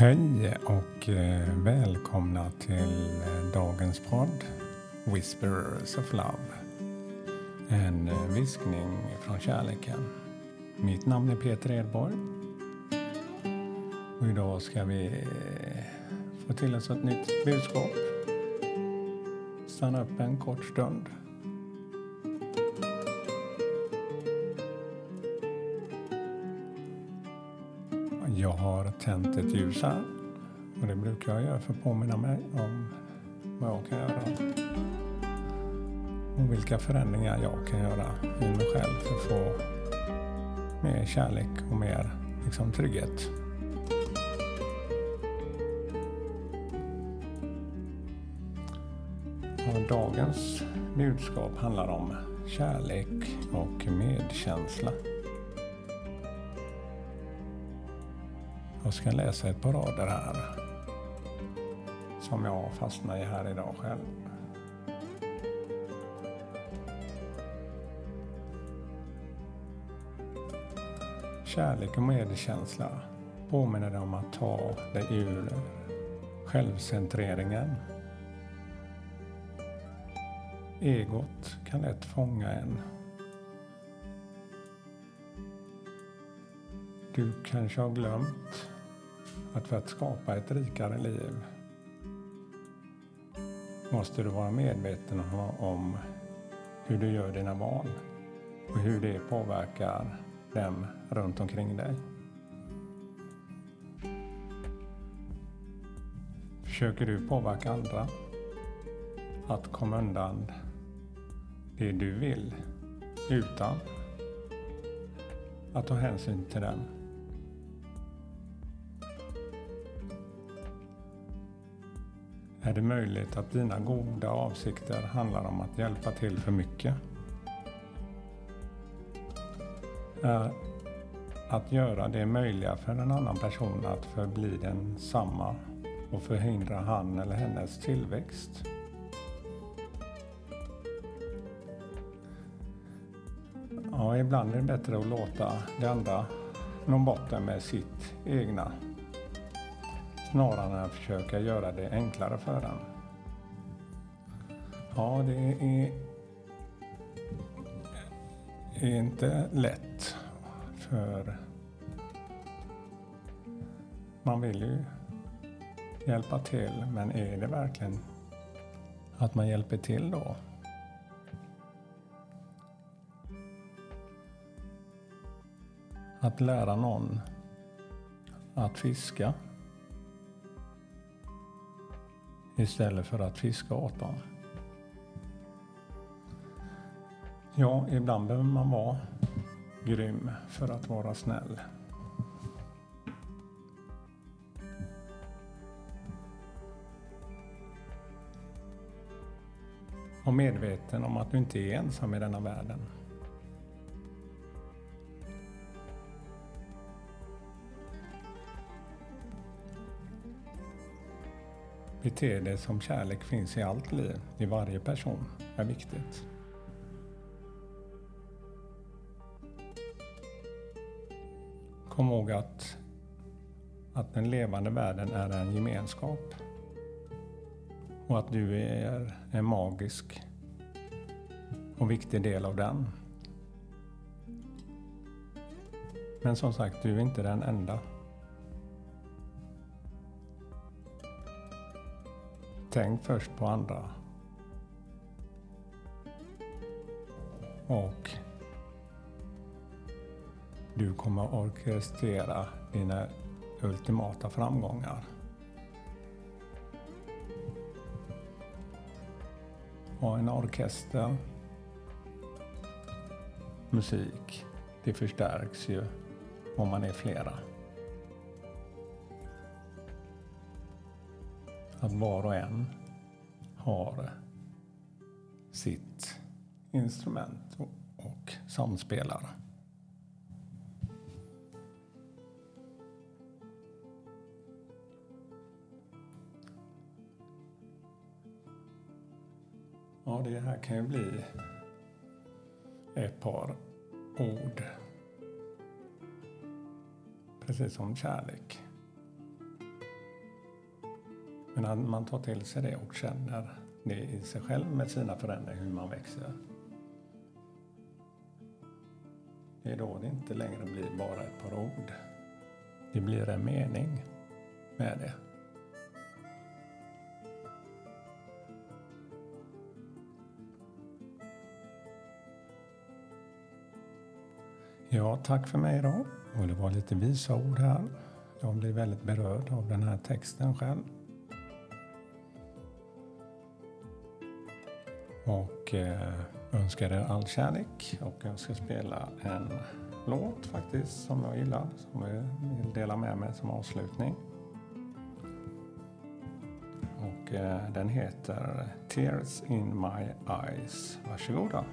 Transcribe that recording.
Hej och eh, välkomna till eh, dagens podd Whisperers of Love. En eh, viskning från kärleken. Mitt namn är Peter Edborg. Och idag ska vi få till oss ett nytt budskap. Stanna upp en kort stund. Har tänt ett ljus här och det brukar jag göra för att påminna mig om vad jag kan göra och vilka förändringar jag kan göra i mig själv för att få mer kärlek och mer liksom, trygghet. Och dagens budskap handlar om kärlek och medkänsla. Jag ska läsa ett par rader här som jag fastnar i här idag själv. Kärlek och medkänsla påminner dig om att ta dig ur självcentreringen. Egot kan lätt fånga en. Du kanske har glömt att för att skapa ett rikare liv måste du vara medveten om hur du gör dina val och hur det påverkar dem runt omkring dig. Försöker du påverka andra att komma undan det du vill utan att ta hänsyn till dem? Är det möjligt att dina goda avsikter handlar om att hjälpa till för mycket? Är att göra det möjliga för en annan person att förbli densamma och förhindra han eller hennes tillväxt? Ja, ibland är det bättre att låta det andra nå botten med sitt egna snarare än att försöka göra det enklare för den. Ja, det är, är inte lätt för man vill ju hjälpa till, men är det verkligen att man hjälper till då? Att lära någon att fiska istället för att fiska åt dem. Ja, ibland behöver man vara grym för att vara snäll. Och medveten om att du inte är ensam i denna världen. Bete dig som kärlek finns i allt liv, i varje person, är viktigt. Kom ihåg att, att den levande världen är en gemenskap och att du är en magisk och viktig del av den. Men som sagt, du är inte den enda. Tänk först på andra. Och du kommer orkestrera dina ultimata framgångar. Och en orkester, musik, det förstärks ju om man är flera. Att var och en har sitt instrument och samspelar. Ja, det här kan ju bli ett par ord. Precis som kärlek. Men att man tar till sig det och känner det i sig själv med sina förändringar, hur man växer. Det är då det inte längre blir bara ett par ord. Det blir en mening med det. Ja, tack för mig idag. Och det var lite visa ord här. Jag blir väldigt berörd av den här texten själv. Och eh, önskar er all kärlek. Och jag ska spela en låt faktiskt som jag gillar, som jag vill dela med mig som avslutning. Och eh, den heter Tears in my eyes. Varsågoda.